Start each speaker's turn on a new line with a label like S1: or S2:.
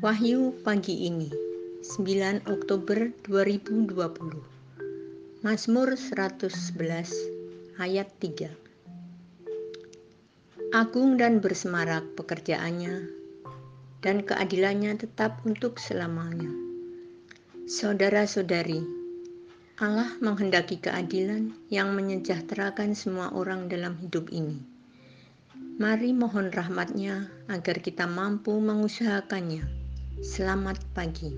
S1: Wahyu pagi ini 9 Oktober 2020 Mazmur 111 ayat 3 Agung dan bersemarak pekerjaannya dan keadilannya tetap untuk selamanya. Saudara-saudari Allah menghendaki keadilan yang menyejahterakan semua orang dalam hidup ini. Mari mohon rahmatnya agar kita mampu mengusahakannya Selamat pagi.